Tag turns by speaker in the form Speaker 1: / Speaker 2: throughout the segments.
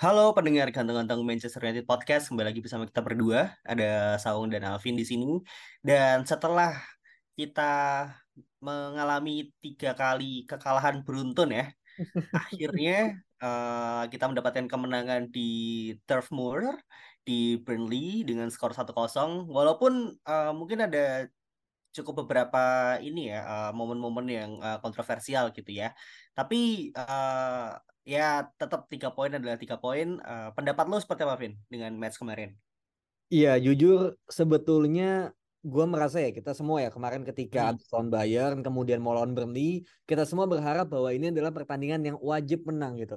Speaker 1: Halo pendengar ganteng-ganteng Manchester United Podcast, kembali lagi bersama kita berdua. Ada Saung dan Alvin di sini. Dan setelah kita mengalami tiga kali kekalahan beruntun ya, akhirnya eh, kita mendapatkan kemenangan di Turf Moor di Burnley dengan skor 1-0. Walaupun eh, mungkin ada cukup beberapa ini ya eh, momen-momen yang eh, kontroversial gitu ya. Tapi eh, ya tetap tiga poin adalah tiga poin. Eh, pendapat lo seperti apa, Vin, dengan match kemarin?
Speaker 2: Iya, jujur sebetulnya gue merasa ya kita semua ya kemarin ketika
Speaker 1: Hmm.
Speaker 2: habis lawan Bayern kemudian mau lawan Burnley kita semua berharap bahwa ini adalah pertandingan yang wajib menang gitu.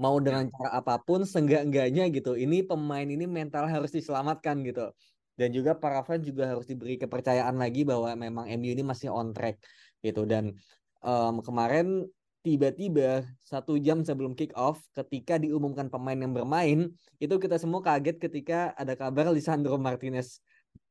Speaker 2: Mau dengan cara apa pun seenggak-enggaknya gitu. Ini pemain ini mental harus diselamatkan gitu. Dan juga para fans juga harus diberi kepercayaan lagi bahwa memang MU ini masih on track gitu. Dan em, kemarin tiba-tiba satu jam sebelum kick off ketika diumumkan pemain yang bermain itu kita semua kaget ketika ada kabar Lisandro Martinez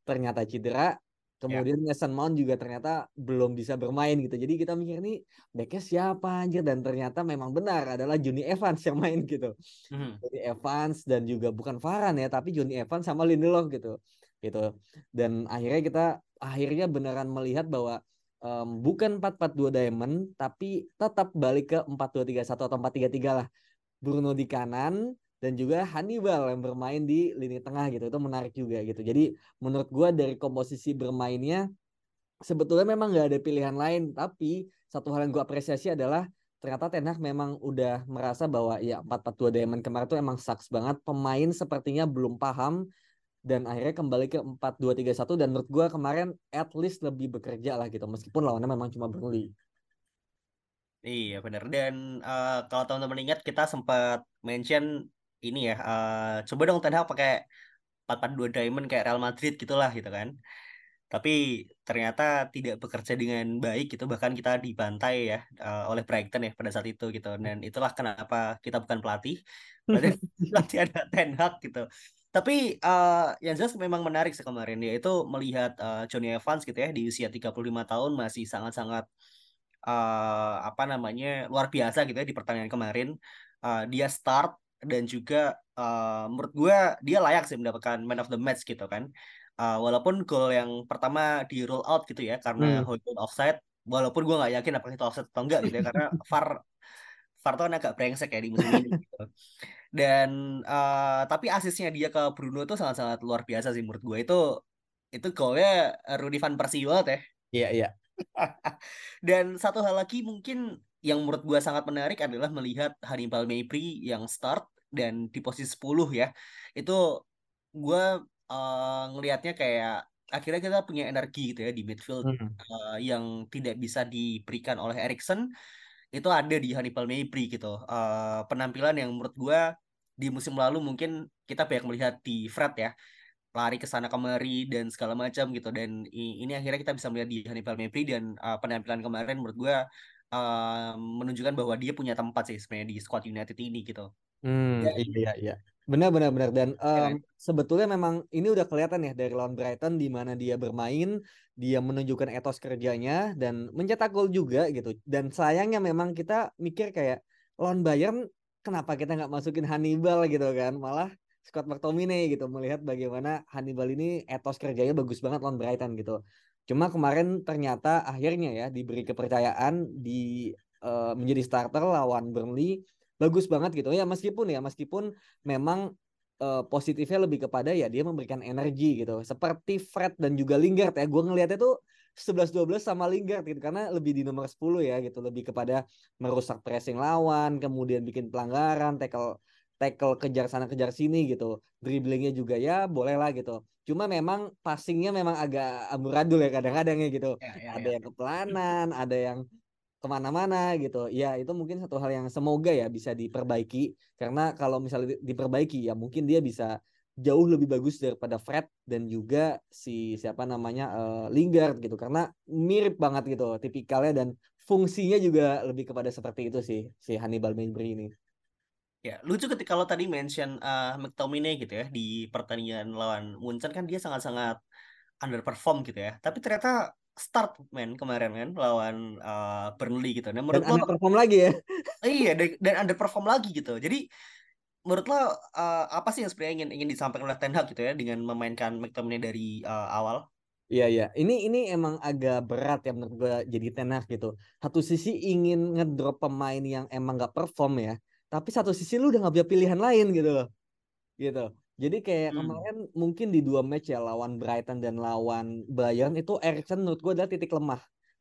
Speaker 2: ternyata cedera. Kemudian Mason Mount juga ternyata belum bisa bermain gitu. Jadi kita mikir nih backnya siapa anjir dan ternyata memang benar adalah Johnny Evans yang main gitu.
Speaker 1: Hmm.
Speaker 2: Johnny Evans dan juga bukan Varane ya tapi Johnny Evans sama Lindelof gitu. Gitu. Dan akhirnya kita akhirnya beneran melihat bahwa em, bukan 4-4-2 Diamond tapi tetap balik ke 4-2-3-1 atau 4-3-3 lah. Bruno di kanan dan juga Hannibal yang bermain di lini tengah gitu. Itu menarik juga gitu. Jadi menurut gua dari komposisi bermainnya sebetulnya memang nggak ada pilihan lain. Tapi satu hal yang gua apresiasi adalah ternyata Ten Hag memang udah merasa bahwa ya 4-4-2 Diamond kemarin tuh emang sucks banget. Pemain sepertinya belum paham dan akhirnya kembali ke 4-2-3-1 dan menurut gua kemarin at least lebih bekerja lah gitu meskipun lawannya memang cuma Burnley.
Speaker 1: Iya benar dan eh, kalau teman-teman ingat kita sempat mention ini ya eh, coba dong Ten Hag pakai 4-4-2 diamond kayak Real Madrid gitulah gitu kan. Tapi ternyata tidak bekerja dengan baik gitu bahkan kita dibantai ya eh, oleh Brighton ya pada saat itu gitu dan itulah kenapa kita bukan pelatih berarti pelatih ada Ten Hag gitu. Tapi eh, yang jelas memang menarik sih kemarin yaitu melihat eh, Johnny Evans gitu ya di usia 35 tahun masih sangat-sangat eh, apa namanya luar biasa gitu ya di pertandingan kemarin Eh, dia start dan juga eh, menurut gue dia layak sih mendapatkan man of the match gitu kan Eh, walaupun gol yang pertama di roll out gitu ya karena
Speaker 2: Hmm.
Speaker 1: Højlund offside walaupun gue nggak yakin apakah itu offside atau enggak gitu ya karena VAR VAR tuh kan agak brengsek ya di musim ini gitu. Dan eh, tapi asisnya dia ke Bruno tuh sangat-sangat luar biasa sih menurut gue itu itu golnya Rudy van Persie banget ya
Speaker 2: Iya iya.
Speaker 1: dan satu hal lagi mungkin yang menurut gue sangat menarik adalah melihat Hannibal Mejbri yang start dan di posisi 10 ya. Itu gue eh, ngelihatnya kayak akhirnya kita punya energi gitu ya di midfield
Speaker 2: Hmm.
Speaker 1: eh, yang tidak bisa diberikan oleh Erikson itu ada di Hannibal Mejbri gitu. Eh, penampilan yang menurut gue di musim lalu mungkin kita banyak melihat di Fred ya lari ke sana kemari dan segala macam gitu dan ini akhirnya kita bisa melihat di Hannibal Mejbri dan uh, penampilan kemarin menurut gue uh, menunjukkan bahwa dia punya tempat sih sebenarnya di squad United ini gitu.
Speaker 2: Hmm,
Speaker 1: Dan
Speaker 2: iya iya. Benar benar benar dan
Speaker 1: kan?
Speaker 2: sebetulnya memang ini udah kelihatan ya dari lawan Brighton di mana dia bermain, dia menunjukkan etos kerjanya dan mencetak gol juga gitu. Dan sayangnya memang kita mikir kayak lawan Bayern kenapa kita nggak masukin Hannibal gitu kan? Malah Scott McTominay gitu melihat bagaimana Hannibal ini etos kerjanya bagus banget lawan Brighton gitu. Cuma kemarin ternyata akhirnya ya diberi kepercayaan di eh, menjadi starter lawan Burnley bagus banget gitu. Ya meskipun ya meskipun memang eh, positifnya lebih kepada ya dia memberikan energi gitu. Seperti Fred dan juga Lingard ya. Gue ngelihatnya tuh 11-12 sama Lingard gitu. Karena lebih di nomor 10 ya gitu. Lebih kepada merusak pressing lawan kemudian bikin pelanggaran tackle tackle kejar sana kejar sini gitu. Dribblingnya juga ya boleh lah gitu. Cuma memang passingnya memang agak amburadul ya kadang-kadang ya gitu.
Speaker 1: Ya, ya,
Speaker 2: ada
Speaker 1: ya.
Speaker 2: yang kepelanan ada yang ke mana-mana gitu. Ya itu mungkin satu hal yang semoga ya bisa diperbaiki karena kalau misalnya diperbaiki ya mungkin dia bisa jauh lebih bagus daripada Fred dan juga si siapa namanya uh, Lingard gitu karena mirip banget gitu tipikalnya dan fungsinya juga lebih kepada seperti itu sih si Hannibal Mejbri ini.
Speaker 1: Ya, lucu ketika lo tadi mention uh, McTominay gitu ya di pertandingan lawan Munchen kan dia sangat-sangat underperform gitu ya. Tapi ternyata start man kemarin kan lawan uh, Burnley gitu.
Speaker 2: Nah, menurut dan lo underperform lagi ya.
Speaker 1: iya, dan, dan underperform lagi gitu. Jadi menurut lo uh, apa sih yang sebenarnya ingin ingin disampaikan oleh Ten Hag gitu ya dengan memainkan McTominay dari uh, awal?
Speaker 2: Iya iya, ini ini emang agak berat ya menurut gue jadi Ten Hag gitu. Satu sisi ingin ngedrop pemain yang emang gak perform ya, tapi satu sisi lu udah nggak punya pilihan lain gitu loh gitu jadi kayak hmm. kemarin mungkin di dua match ya lawan Brighton dan lawan Bayern itu Erikson menurut gue adalah titik lemah.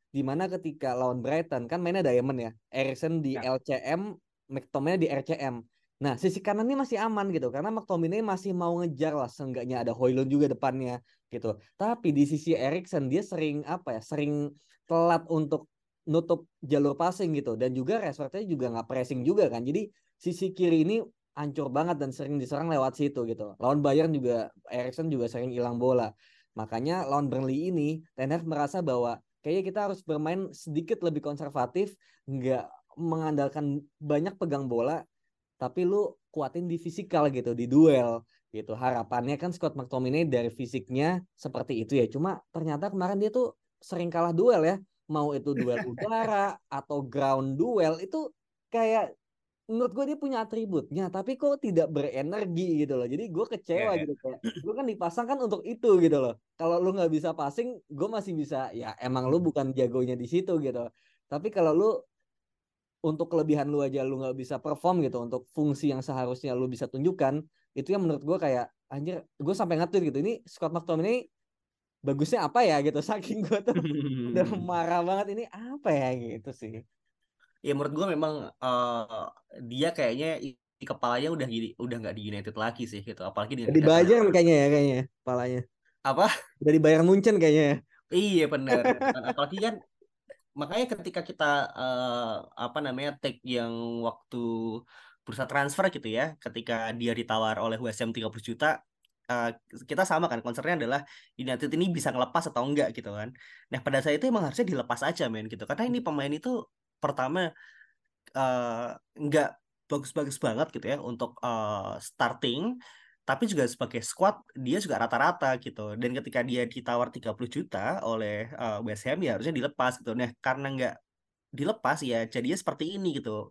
Speaker 2: Di mana ketika lawan Brighton kan mainnya Diamond ya Erikson di ya. LCM McTominay di RCM nah sisi kanan ini masih aman gitu karena McTominay masih mau ngejar lah seenggaknya ada Hoylund juga depannya gitu. Tapi di sisi Erikson dia sering apa ya sering telat untuk nutup jalur passing gitu. Dan juga Rashfordnya juga nggak pressing juga kan. Jadi sisi kiri ini hancur banget dan sering diserang lewat situ gitu. Lawan Bayern juga Erikson juga sering hilang bola. Makanya lawan Burnley ini Ten Hag merasa bahwa kayaknya kita harus bermain sedikit lebih konservatif nggak mengandalkan banyak pegang bola tapi lu kuatin di fisikal gitu di duel gitu. Harapannya kan Scott McTominay dari fisiknya seperti itu ya. Cuma ternyata kemarin dia tuh sering kalah duel ya. Mau itu duel udara atau ground duel itu kayak menurut gue dia punya atributnya tapi kok tidak berenergi gitu loh. Jadi gue kecewa yeah. gitu kayak gue kan dipasang kan untuk itu gitu loh. Kalau lu nggak bisa passing gue masih bisa ya emang lu bukan jagonya di situ gitu. Tapi kalau lu untuk kelebihan lu aja lu nggak bisa perform gitu untuk fungsi yang seharusnya lu bisa tunjukkan itu yang menurut gue kayak anjir gue sampai ngatur gitu ini Scott McTominay bagusnya apa ya? gitu. Saking gue tuh udah marah banget ini apa ya? gitu sih
Speaker 1: ya menurut gue memang uh, dia kayaknya di kepalanya udah gini udah nggak di United lagi sih gitu. Apalagi
Speaker 2: dengan di Bayern kayaknya ya kayaknya kepalanya.
Speaker 1: Apa?
Speaker 2: Dari Bayern Munchen kayaknya ya.
Speaker 1: Iya benar apalagi kan makanya ketika kita uh, apa namanya take yang waktu bursa transfer gitu ya ketika dia ditawar oleh West Ham 30 juta uh, kita sama kan concernnya adalah United ini bisa ngelepas atau enggak gitu kan. Nah pada saat itu emang harusnya dilepas aja men gitu. Karena ini pemain itu pertama uh, enggak bagus-bagus banget gitu ya untuk uh, starting tapi juga sebagai squad dia juga rata-rata gitu dan ketika dia ditawar 30 juta oleh uh, West Ham ya harusnya dilepas gitu nah karena enggak dilepas ya jadinya seperti ini gitu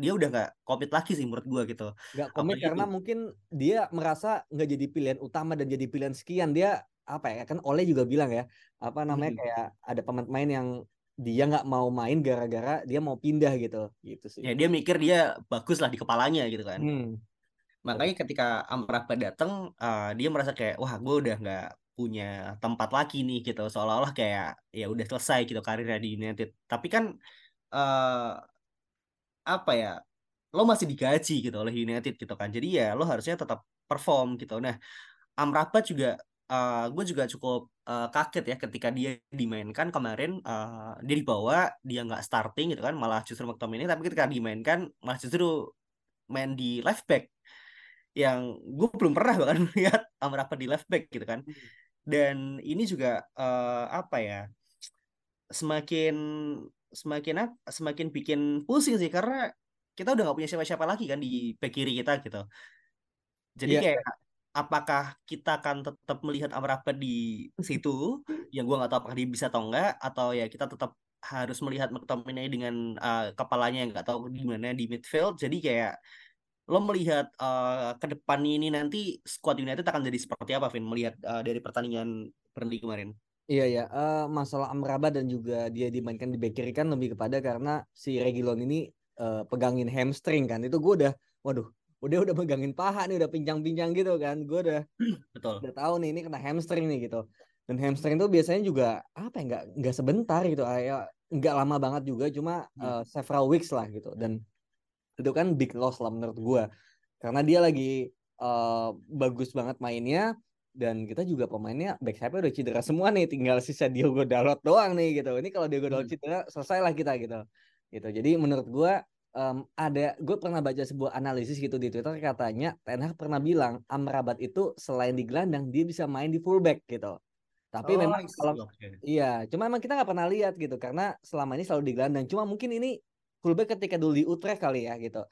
Speaker 1: dia udah nggak komit lagi sih menurut gue gitu.
Speaker 2: Nggak komit Apalagi karena itu. mungkin dia merasa nggak jadi pilihan utama dan jadi pilihan sekian dia apa ya kan Oleh juga bilang ya apa namanya hmm. kayak ada pemain-pemain yang dia nggak mau main gara-gara dia mau pindah gitu gitu sih.
Speaker 1: Ya dia mikir dia bagus lah di kepalanya gitu kan. Hmm. Makanya ketika Amrabat datang uh, dia merasa kayak wah gue udah nggak punya tempat lagi nih gitu seolah-olah kayak ya udah selesai gitu karirnya di United. Tapi kan uh, apa ya lo masih digaji gitu oleh United gitu kan jadi ya lo harusnya tetap perform gitu nah Amrabat juga uh, gue juga cukup uh, kaget ya ketika dia dimainkan kemarin uh, dia dibawa dia nggak starting gitu kan malah justru McTominay tapi ketika dimainkan malah justru main di left back yang gue belum pernah bahkan melihat Amrabat di left back gitu kan hmm. dan ini juga uh, apa ya semakin semakin semakin bikin pusing sih karena kita udah nggak punya siapa-siapa lagi kan di back kiri kita gitu. Jadi yeah. kayak apakah kita akan tetap melihat Amrabat di situ yang gua nggak tahu apakah dia bisa atau enggak atau ya kita tetap harus melihat McTominay dengan uh, kepalanya yang nggak tahu di mana di midfield. Jadi kayak lo melihat uh, ke depan ini nanti squad United akan jadi seperti apa, Vin? Melihat uh, dari pertandingan Burnley kemarin.
Speaker 2: Iya ya, uh, masalah Amrabat dan juga dia dimainkan di back kiri kan lebih kepada karena si Regilon ini uh, pegangin hamstring kan. Itu gue udah, waduh, udah udah pegangin paha nih, udah pincang-pincang gitu kan. Gue udah,
Speaker 1: betul,
Speaker 2: udah tahu nih ini kena hamstring nih gitu. Dan hamstring itu biasanya juga apa ya, nggak nggak sebentar gitu, ya nggak lama banget juga, cuma uh, several weeks lah gitu. Dan itu kan big loss lah menurut gue, karena dia lagi uh, bagus banget mainnya dan kita juga pemainnya back sayap udah cedera semua nih tinggal sisa Diogo Dalot doang nih gitu ini kalau Diogo Dalot hmm. cedera selesai lah kita gitu gitu jadi menurut gue um, ada gue pernah baca sebuah analisis gitu di Twitter katanya Ten Hag pernah bilang Amrabat itu selain di gelandang dia bisa main di fullback gitu tapi oh, memang kalau iya cuma emang kita nggak pernah lihat gitu karena selama ini selalu di gelandang cuma mungkin ini fullback ketika dulu di Utrecht kali ya gitu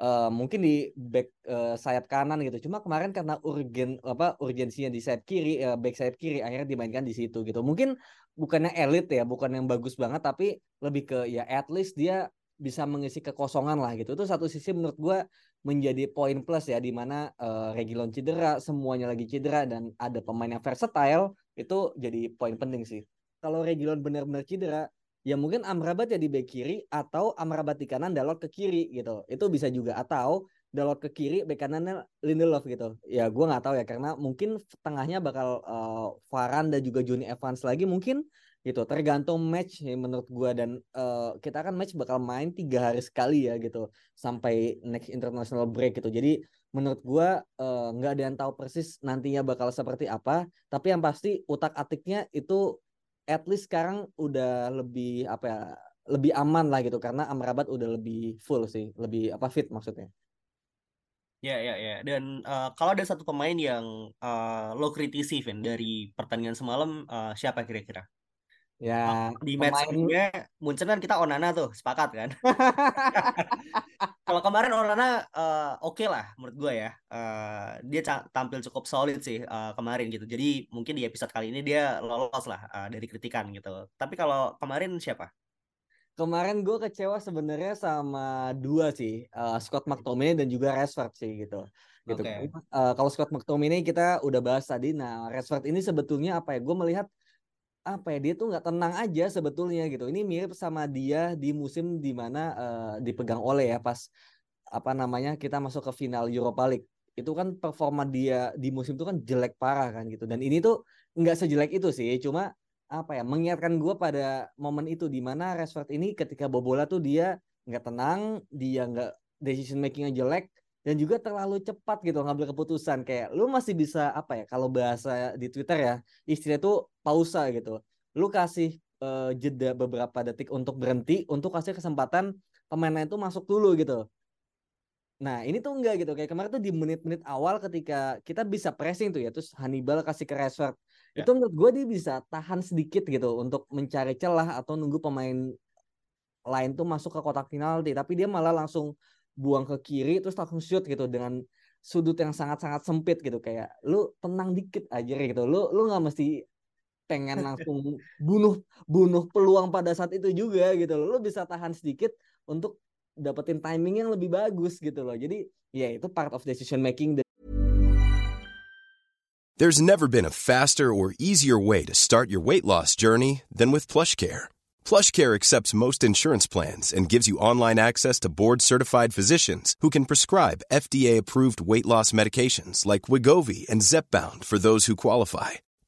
Speaker 2: uh, mungkin di back uh, sayap kanan gitu. Cuma kemarin karena urgen apa urgensinya di sayap kiri, uh, back sayap kiri akhirnya dimainkan di situ gitu. Mungkin bukannya elit ya, bukan yang bagus banget tapi lebih ke ya at least dia bisa mengisi kekosongan lah gitu. Itu satu sisi menurut gua menjadi poin plus ya di mana uh, Regilon cedera, semuanya lagi cedera dan ada pemain yang versatile itu jadi poin penting sih. Kalau Regilon benar-benar cedera, ya mungkin Amrabat ya di bek kiri atau Amrabat di kanan Dalot ke kiri gitu itu bisa juga atau Dalot ke kiri bek kanannya Lindelof gitu ya gue nggak tahu ya karena mungkin tengahnya bakal uh, Varane dan juga Johnny Evans lagi mungkin gitu tergantung match menurut gue dan uh, kita kan match bakal main tiga hari sekali ya gitu sampai next international break gitu jadi menurut gue uh, nggak ada yang tahu persis nantinya bakal seperti apa tapi yang pasti utak atiknya itu at least sekarang udah lebih apa ya lebih aman lah gitu karena Amrabat udah lebih full sih lebih apa fit maksudnya
Speaker 1: Ya, ya, ya. Dan uh, kalau ada satu pemain yang uh, lo kritisi, Vin, dari pertandingan semalam, uh, siapa kira-kira?
Speaker 2: Ya,
Speaker 1: di match pemain... Munchen kan kita Onana tuh, sepakat kan? Kalau kemarin Onana uh, oke okay lah menurut gue ya. Uh, dia tampil cukup solid sih uh, kemarin gitu. Jadi mungkin di episode kali ini dia lolos lah uh, dari kritikan gitu. Tapi kalau kemarin siapa?
Speaker 2: Kemarin gue kecewa sebenarnya sama dua sih, uh, Scott McTominay dan juga Rashford sih gitu. Gitu. Okay. Uh, kalau Scott McTominay kita udah bahas tadi. Nah, Rashford ini sebetulnya apa ya? Gue melihat apa ya dia tuh nggak tenang aja sebetulnya gitu. Ini mirip sama dia di musim di mana uh, eh, dipegang oleh ya pas apa namanya kita masuk ke final Europa League. Itu kan performa dia di musim itu kan jelek parah kan gitu. Dan ini tuh nggak sejelek itu sih, cuma apa ya mengingatkan gue pada momen itu di mana Rashford ini ketika bobola tuh dia nggak tenang, dia nggak decision makingnya jelek, dan juga terlalu cepat gitu ngambil keputusan kayak lu masih bisa apa ya kalau bahasa di Twitter ya istilah itu pausa gitu. Lu kasih uh, jeda beberapa detik untuk berhenti untuk kasih kesempatan pemain itu masuk dulu gitu. Nah ini tuh enggak gitu. Kayak kemarin tuh di menit-menit awal ketika kita bisa pressing tuh ya terus Hannibal kasih ke Rashford. Ya. itu menurut gue dia bisa tahan sedikit gitu untuk mencari celah atau nunggu pemain lain tuh masuk ke kotak penalti. Tapi dia malah langsung buang ke kiri terus langsung shoot gitu dengan sudut yang sangat-sangat sempit gitu. Kayak lu tenang dikit aja gitu. Lu lu nggak mesti pengen langsung bunuh bunuh peluang pada saat itu juga gitu loh. Lu bisa tahan sedikit untuk dapetin timing yang lebih bagus gitu loh. Jadi ya itu part of decision making
Speaker 3: There's never been a faster or easier way to start your weight loss journey than with PlushCare PlushCare accepts most insurance plans and gives you online access to board-certified physicians who can prescribe FDA-approved weight loss medications like Wigovi and Zepbound for those who qualify.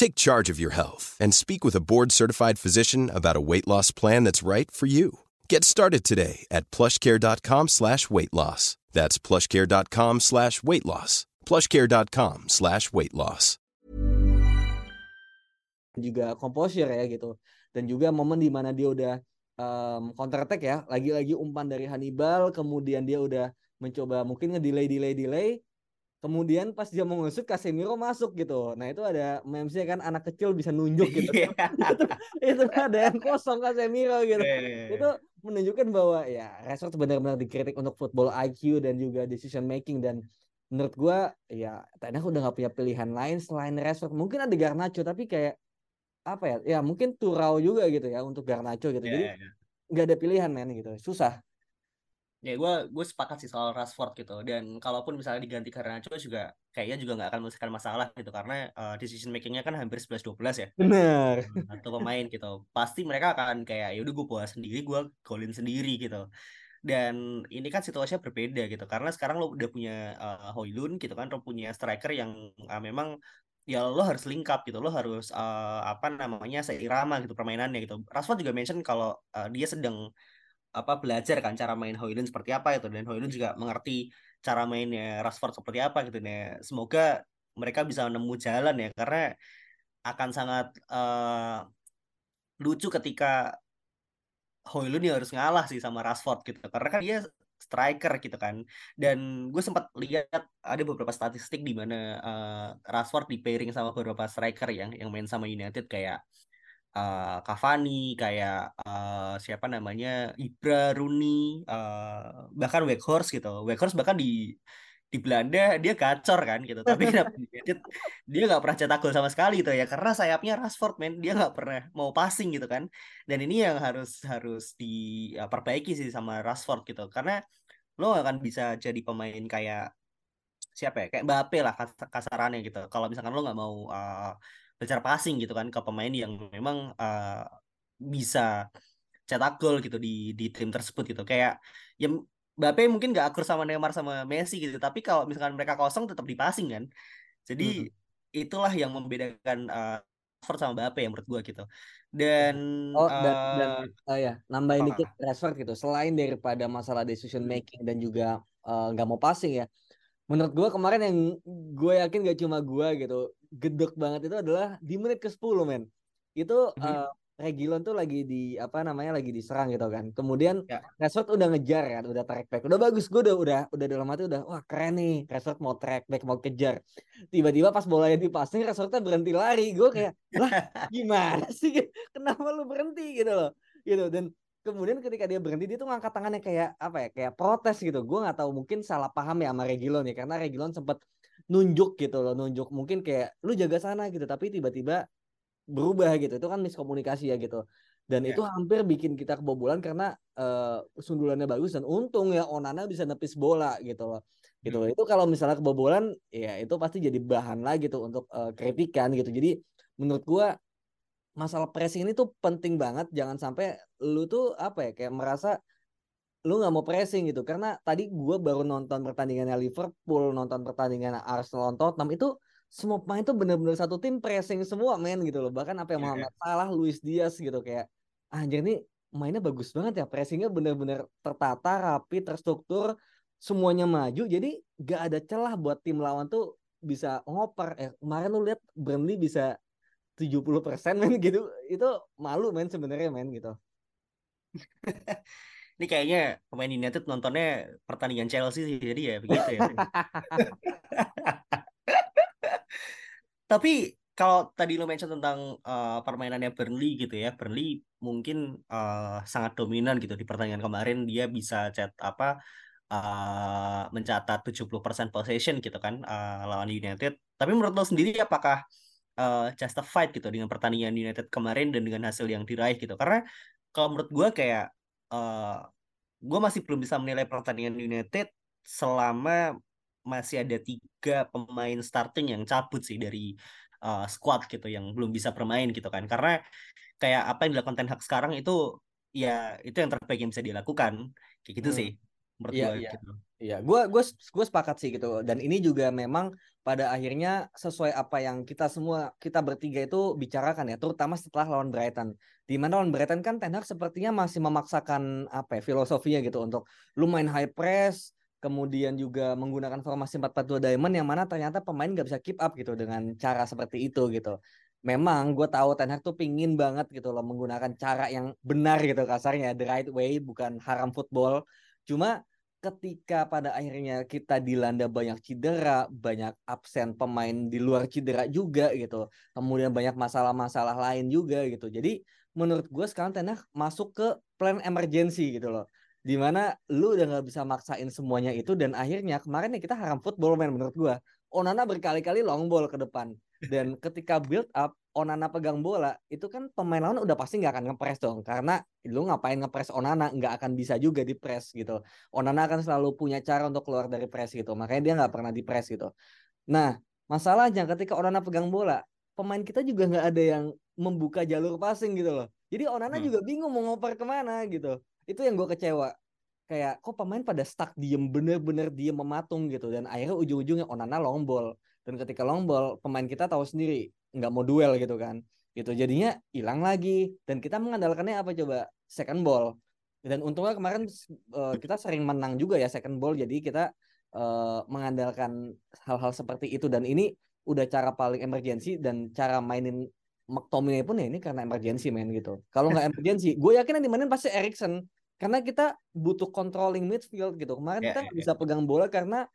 Speaker 3: Take charge of your health and speak with a board-certified physician about a weight loss plan that's right for you. Get started today at plushcare.com slash weight loss. That's plushcare.com slash weight loss. plushcare.com slash weight loss.
Speaker 2: Juga composure ya gitu. dan juga momen di mana dia udah um, counter attack ya lagi-lagi umpan dari Hannibal kemudian dia udah mencoba mungkin ngedelay delay delay kemudian pas dia mau ngesut Casemiro masuk gitu. Nah itu ada memesnya kan anak kecil bisa nunjuk gitu itu, itu ada yang kosong Casemiro gitu. Yeah. itu menunjukkan bahwa ya Rashford benar-benar dikritik untuk football IQ dan juga decision making. Dan menurut gua ya aku udah gak punya pilihan lain selain Rashford. Mungkin ada Garnacho tapi kayak apa ya ya mungkin Turau juga gitu ya untuk Garnacho gitu. Yeah, jadi iya, iya. nggak yeah. ada pilihan men gitu. Susah
Speaker 1: Ya gue gue sepakat sih soal Rashford gitu dan kalaupun misalnya diganti karena Garnacho juga kayaknya juga nggak akan menyelesaikan masalah gitu karena uh, decision makingnya kan hampir 11-12 ya.
Speaker 2: Bener.
Speaker 1: Satu pemain gitu. Pasti mereka akan kayak ya udah gue puas sendiri gue golin sendiri gitu. Dan ini kan situasinya berbeda gitu karena sekarang lo udah punya uh, Hoylun gitu kan lo punya striker yang uh, memang ya lo harus lengkap gitu lo harus uh, apa namanya seirama gitu permainannya gitu Rashford juga mention kalau uh, dia sedang apa belajar kan cara main Hoylund seperti apa itu dan Hoylund juga mengerti cara mainnya Rashford seperti apa gitu. Nih semoga mereka bisa nemu jalan ya karena akan sangat uh, lucu ketika Hoylund ya harus ngalah sih sama Rashford gitu. Karena kan dia striker gitu kan. Dan gue sempat lihat ada beberapa statistik di mana uh, Rashford di pairing sama beberapa striker yang yang main sama United. Kayak uh, Cavani kayak uh, siapa namanya Ibra Rooney uh, bahkan Weghorst gitu. Weghorst bahkan di di Belanda dia gacor kan gitu tapi dia nggak pernah cetak gol sama sekali gitu ya karena sayapnya Rashford men. Dia nggak pernah mau passing gitu kan. Dan ini yang harus harus diperbaiki sih sama Rashford gitu. Karena lo gak akan bisa jadi pemain kayak siapa ya kayak Mbappe lah kasarannya gitu. Kalau misalkan lo nggak mau uh, belajar passing gitu kan ke pemain yang memang uh, bisa cetak gol gitu di di tim tersebut gitu. Kayak ya Mbappe mungkin gak akur sama Neymar sama Messi gitu tapi kalau misalkan mereka kosong tetap di passing kan. Jadi hmm. itulah yang membedakan uh, Rashford sama Mbappe yang menurut gue gitu. Dan
Speaker 2: oh dan, uh, dan uh, ya nambahin dikit Rashford gitu. Selain daripada masalah decision making dan juga nggak uh, mau passing ya menurut gue kemarin yang gue yakin gak cuma gue gitu gedek banget itu adalah di menit ke 10 men. Itu mm-hmm. uh, Regilon tuh lagi di apa namanya lagi diserang gitu kan. Kemudian ya. Rashford udah ngejar kan udah track back. Udah bagus gue udah udah udah dalam hati udah wah keren nih Rashford mau track back mau kejar. Tiba-tiba pas bolanya dipasang Rashfordnya berhenti lari. Gue kayak lah gimana sih? Kenapa lu berhenti? Gitu loh. Gitu dan kemudian ketika dia berhenti dia tuh ngangkat tangannya kayak apa ya kayak protes gitu. Gue nggak tahu mungkin salah paham ya sama Regilon ya karena Regilon sempat nunjuk gitu loh nunjuk. Mungkin kayak lu jaga sana gitu. Tapi tiba-tiba berubah gitu. Itu kan miskomunikasi ya gitu. Dan yeah. itu hampir bikin kita kebobolan karena uh, sundulannya bagus dan untung ya Onana bisa nepis bola gitu loh. Gitu hmm. itu kalau misalnya kebobolan ya itu pasti jadi bahan lagi tuh untuk uh, kritikan gitu. Jadi menurut gua masalah pressing ini tuh penting banget. Jangan sampai lu tuh apa ya kayak merasa lu nggak mau pressing gitu. Karena tadi gue baru nonton pertandingannya Liverpool nonton pertandingan Arsenal Tottenham itu semua pemain itu bener-bener satu tim pressing semua men gitu loh. Bahkan apa yang yeah. Muhammad Salah Luis Diaz gitu kayak anjir ini mainnya bagus banget ya. Pressingnya bener-bener tertata rapi terstruktur semuanya maju. Jadi gak ada celah buat tim lawan tuh bisa ngoper. Eh kemarin lu lihat Burnley bisa 70% men gitu. Itu malu men sebenarnya men gitu
Speaker 1: Ini kayaknya pemain United nontonnya pertandingan Chelsea sih, jadi ya begitu ya. Tapi kalau tadi lo mention tentang uh, permainannya Burnley gitu ya, Burnley mungkin uh, sangat dominan gitu di pertandingan kemarin dia bisa cet apa uh, mencatat 70% possession gitu kan uh, lawan United. Tapi menurut lo sendiri apakah uh, justified gitu dengan pertandingan United kemarin dan dengan hasil yang diraih gitu? Karena kalau menurut gue kayak uh, eh, gue masih belum bisa menilai pertandingan United selama masih ada tiga pemain starting yang cabut sih dari uh, squad gitu yang belum bisa bermain gitu kan karena kayak apa yang dilakukan Ten Hag sekarang itu ya itu yang terbaik yang bisa dilakukan kayak gitu hmm. sih menurut
Speaker 2: iya,
Speaker 1: gue
Speaker 2: iya. gitu. Iya, gue gue gue sepakat sih gitu. Dan ini juga memang pada akhirnya sesuai apa yang kita semua kita bertiga itu bicarakan ya, terutama setelah lawan Brighton. Di mana lawan Brighton kan Ten Hag sepertinya masih memaksakan apa ya, filosofinya gitu untuk lu main high press, kemudian juga menggunakan formasi 4-4-2 diamond yang mana ternyata pemain nggak bisa keep up gitu dengan cara seperti itu gitu. Memang gue tahu Ten Hag tuh pingin banget gitu loh menggunakan cara yang benar gitu kasarnya the right way bukan haram football. Cuma ketika pada akhirnya kita dilanda banyak cedera, banyak absen pemain di luar cedera juga gitu. Kemudian banyak masalah-masalah lain juga gitu. Jadi menurut gue sekarang Tenah masuk ke plan emergency gitu loh. Di mana lu udah nggak bisa maksain semuanya itu dan akhirnya kemarin ya kita haram football man menurut gue. Onana berkali-kali long ball ke depan. Dan ketika build up, Onana pegang bola, itu kan pemain lawan udah pasti nggak akan ngepres dong. Karena lu ngapain ngepres Onana, nggak akan bisa juga di press gitu. Onana akan selalu punya cara untuk keluar dari press gitu. Makanya dia nggak pernah di press gitu. Nah, masalahnya ketika Onana pegang bola, pemain kita juga nggak ada yang membuka jalur passing gitu loh. Jadi Onana hmm. juga bingung mau ngoper ke mana gitu. Itu yang gue kecewa. Kayak kok pemain pada stuck diem bener-bener diem mematung gitu. Dan akhirnya ujung-ujungnya Onana long ball. Dan ketika long ball, pemain kita tahu sendiri nggak mau duel gitu kan. Gitu jadinya hilang lagi. Dan kita mengandalkannya apa coba? Second ball. Dan untungnya kemarin uh, kita sering menang juga ya second ball. Jadi kita uh, mengandalkan hal-hal seperti itu. Dan ini udah cara paling emergensi dan cara mainin McTominay pun ya ini karena emergensi main gitu. Kalau nggak emergensi gue yakin yang dimainin pasti Erikson. Karena kita butuh controlling midfield gitu. Kemarin yeah, kita yeah, bisa yeah. pegang bola karena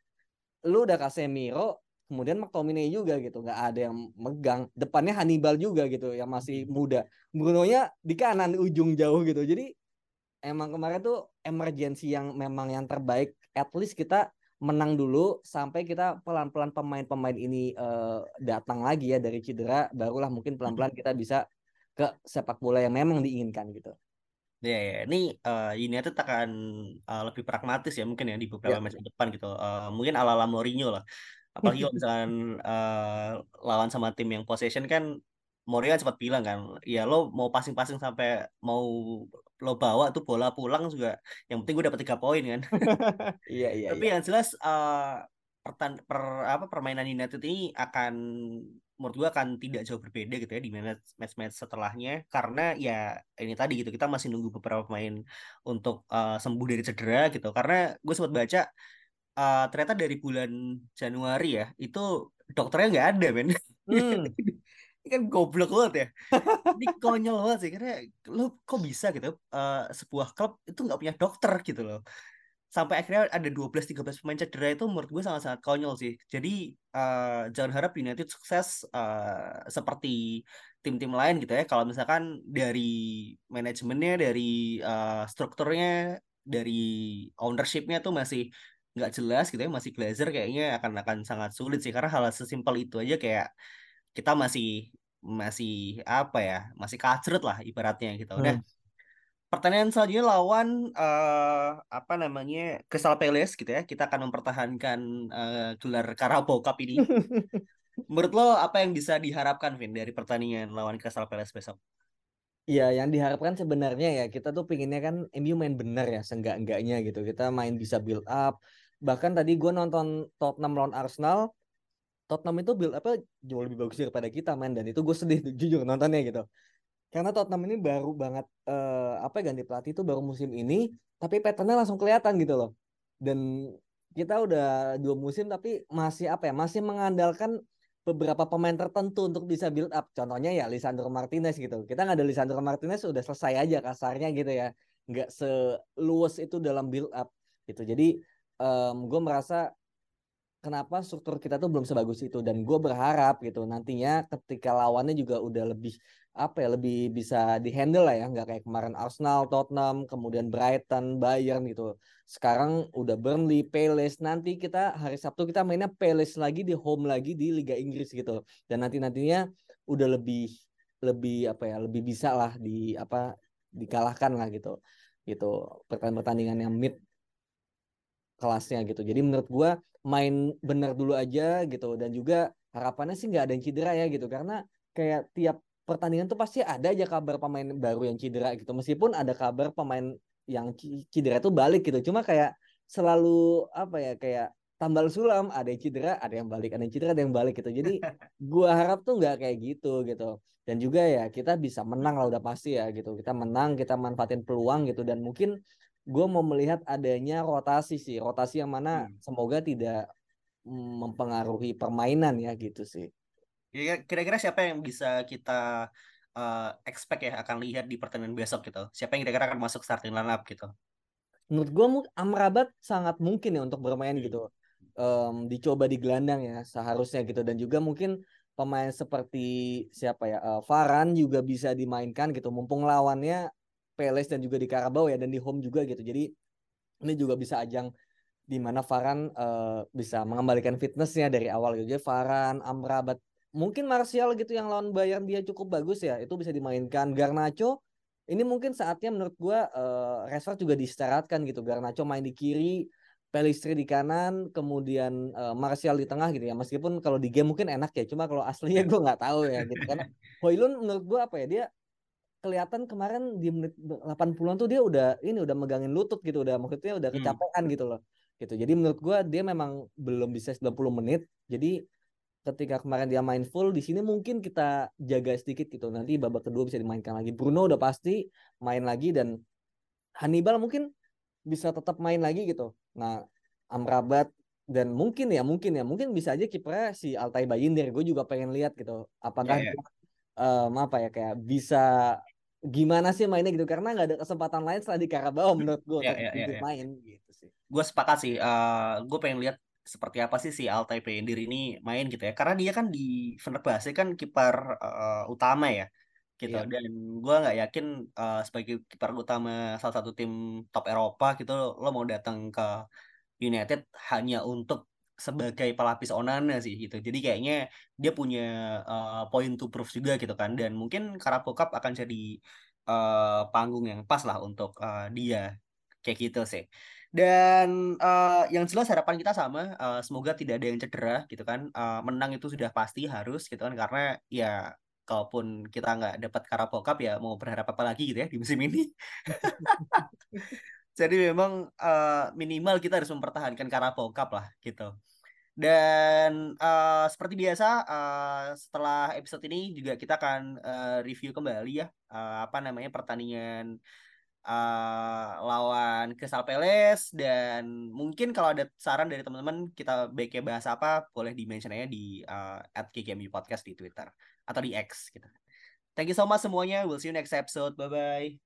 Speaker 2: lu udah Casemiro kemudian McTominay juga gitu nggak ada yang megang depannya Hannibal juga gitu yang masih hmm. muda Bruno nya di kanan ujung jauh gitu jadi emang kemarin tuh emergency yang memang yang terbaik at least kita menang dulu sampai kita pelan-pelan pemain-pemain ini uh, datang lagi ya dari cedera barulah mungkin pelan-pelan hmm. kita bisa ke sepak bola yang memang diinginkan gitu.
Speaker 1: Ya, ya. ini uh, United akan uh, lebih pragmatis ya mungkin ya di beberapa ya. match depan gitu. Uh, mungkin ala-ala Mourinho lah apalagi kalau misalkan uh, lawan sama tim yang possession kan Mourinho kan sempat bilang kan ya lo mau passing-passing sampai mau lo bawa tuh bola pulang juga yang penting gue dapat tiga poin kan.
Speaker 2: Iya iya
Speaker 1: tapi
Speaker 2: iya.
Speaker 1: yang jelas uh, pertan per apa permainan United ini akan menurut gue akan tidak jauh berbeda gitu ya di match-match setelahnya. Karena ya ini tadi gitu kita masih nunggu beberapa pemain untuk uh, sembuh dari cedera gitu. Karena gue sempat baca uh, ternyata dari bulan Januari ya itu dokternya nggak ada men. Hmm. ini kan goblok banget ya. Ini konyol banget sih karena lo kok bisa gitu uh, sebuah klub itu nggak punya dokter gitu loh. Sampai akhirnya ada 12-13 pemain cedera itu menurut gue sangat-sangat konyol sih. Jadi uh, jangan harap United sukses uh, seperti tim-tim lain gitu ya. Kalau misalkan dari manajemennya dari uh, strukturnya dari ownershipnya tuh masih nggak jelas gitu ya masih Glazer kayaknya akan akan sangat sulit sih. Karena hal sesimpel itu aja kayak kita masih masih apa ya masih kacret lah ibaratnya gitu. Udah hmm. pertanyaan selanjutnya lawan uh, apa namanya Crystal Palace gitu ya. Kita akan mempertahankan uh, gelar Carabao Cup ini. Menurut lo apa yang bisa diharapkan Vin dari pertandingan lawan Crystal Palace besok?
Speaker 2: Iya, yang diharapkan sebenarnya ya kita tuh pinginnya kan MU main bener ya, seenggak-enggaknya gitu. Kita main bisa build up, bahkan tadi gue nonton Tottenham lawan Arsenal Tottenham itu build apa jauh lebih bagus daripada kita main dan itu gue sedih jujur nontonnya gitu. Karena Tottenham ini baru banget uh, apa ganti pelatih itu baru musim ini tapi patternnya langsung kelihatan gitu loh. Dan kita udah dua musim tapi masih apa ya masih mengandalkan beberapa pemain tertentu untuk bisa build up. Contohnya ya Lisandro Martinez gitu. Kita nggak ada Lisandro Martinez udah selesai aja kasarnya gitu ya. Nggak seluas itu dalam build up gitu. Jadi um, gue merasa kenapa struktur kita tuh belum sebagus itu dan gue berharap gitu nantinya ketika lawannya juga udah lebih apa ya lebih bisa dihandle lah ya nggak kayak kemarin Arsenal, Tottenham, kemudian Brighton, Bayern gitu. Sekarang udah Burnley, Palace. Nanti kita hari Sabtu kita mainnya Palace lagi di home lagi di Liga Inggris gitu. Dan nanti nantinya udah lebih lebih apa ya lebih bisa lah di apa dikalahkan lah gitu gitu pertandingan pertandingan yang mid kelasnya gitu. Jadi menurut gue main bener dulu aja gitu. Dan juga harapannya sih nggak ada yang cedera ya gitu. Karena kayak tiap pertandingan tuh pasti ada aja kabar pemain baru yang cedera gitu. Meskipun ada kabar pemain yang cedera tuh balik gitu. Cuma kayak selalu apa ya kayak tambal sulam ada yang cedera ada yang balik ada yang cedera ada yang balik gitu. Jadi gua harap tuh nggak kayak gitu gitu. Dan juga ya kita bisa menang lah udah pasti ya gitu. Kita menang kita manfaatin peluang gitu. Dan mungkin gue mau melihat adanya rotasi sih rotasi yang mana hmm. semoga tidak mempengaruhi permainan ya gitu sih.
Speaker 1: Kira-kira siapa yang bisa kita uh, expect ya akan lihat di pertandingan besok gitu? Siapa yang kira-kira akan masuk starting lineup gitu?
Speaker 2: Menurut gue Amrabat sangat mungkin ya untuk bermain gitu. Um, dicoba di gelandang ya seharusnya gitu. Dan juga mungkin pemain seperti siapa ya uh, Varan juga bisa dimainkan gitu. Mumpung lawannya Palace dan juga di Carabao ya dan di home juga gitu. Jadi ini juga bisa ajang di mana Varan uh, bisa mengembalikan fitnessnya dari awal gitu. Jadi Varan, Amrabat mungkin Martial gitu yang lawan Bayern dia cukup bagus ya itu bisa dimainkan Garnacho ini mungkin saatnya menurut gua uh, Rashford juga diistirahatkan gitu Garnacho main di kiri Pelistri di kanan kemudian uh, Martial di tengah gitu ya meskipun kalau di game mungkin enak ya cuma kalau aslinya gue nggak tahu ya gitu karena Hoylun menurut gua apa ya dia kelihatan kemarin di menit 80-an tuh dia udah ini udah megangin lutut gitu udah maksudnya udah hmm. kecapean hmm. gitu loh gitu jadi menurut gua dia memang belum bisa 90 menit jadi ketika kemarin dia main full di sini mungkin kita jaga sedikit gitu nanti babak kedua bisa dimainkan lagi Bruno udah pasti main lagi dan Hannibal mungkin bisa tetap main lagi gitu nah Amrabat dan mungkin ya mungkin ya mungkin bisa aja kipernya si Altai Bayindir gue juga pengen lihat gitu apakah yeah, yeah. um, apa ya kayak bisa gimana sih mainnya gitu? Karena nggak ada kesempatan lain selain di Karabau menurut gue yeah, untuk yeah, yeah, main gitu sih.
Speaker 1: Gue sepakat sih uh, gue pengen lihat seperti apa sih si Altai Pendir ini main gitu ya. Karena dia kan di Fenerbahce kan kiper uh, utama ya gitu. Yeah. dan gue nggak yakin uh, sebagai kiper utama salah satu tim top Eropa gitu lo mau datang ke United hanya untuk sebagai pelapis Onana sih gitu. Jadi kayaknya dia punya uh, point to prove juga gitu kan. Dan mungkin Carabao Cup akan jadi uh, panggung yang pas lah untuk uh, dia. Kayak gitu sih. Dan uh, yang jelas harapan kita sama, uh, semoga tidak ada yang cedera gitu kan. Uh, menang itu sudah pasti harus gitu kan. Karena ya kalaupun kita nggak dapat Carabao ya mau berharap apa lagi gitu ya di musim ini. Jadi memang uh, minimal kita harus mempertahankan Carabao Cup lah gitu. Dan uh, seperti biasa uh, setelah episode ini juga kita akan uh, review kembali ya uh, apa namanya pertandingan uh, lawan Crystal Palace dan mungkin kalau ada saran dari teman-teman kita baiknya bahas apa boleh di mention aja di uh, KGMU Podcast di Twitter atau di X gitu. Thank you so much semuanya. We'll see you next episode. Bye bye.